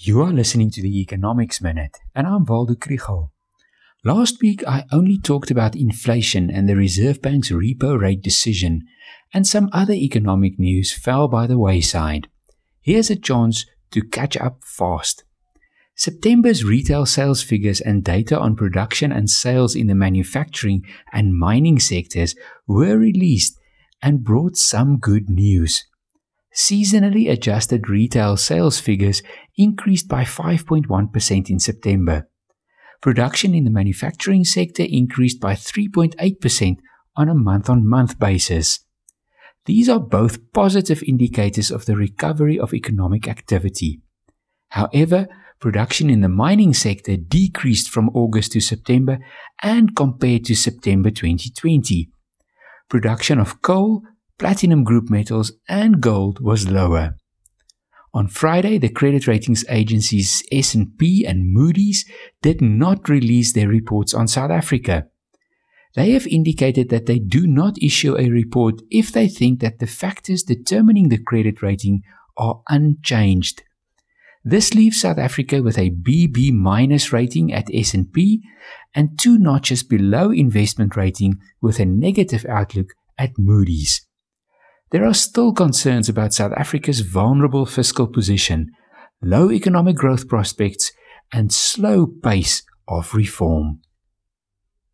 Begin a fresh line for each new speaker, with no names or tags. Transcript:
You are listening to the Economics Minute, and I'm Waldo Krugell. Last week, I only talked about inflation and the Reserve Bank's repo rate decision, and some other economic news fell by the wayside. Here's a chance to catch up fast. September's retail sales figures and data on production and sales in the manufacturing and mining sectors were released and brought some good news. Seasonally adjusted retail sales figures increased by 5.1% in September. Production in the manufacturing sector increased by 3.8% on a month on month basis. These are both positive indicators of the recovery of economic activity. However, production in the mining sector decreased from August to September and compared to September 2020. Production of coal, platinum group metals, and gold was lower. On Friday, the credit ratings agencies S&P and Moody's did not release their reports on South Africa. They have indicated that they do not issue a report if they think that the factors determining the credit rating are unchanged. This leaves South Africa with a BB minus rating at S&P and two notches below investment rating with a negative outlook at Moody's. There are still concerns about South Africa's vulnerable fiscal position, low economic growth prospects, and slow pace of reform.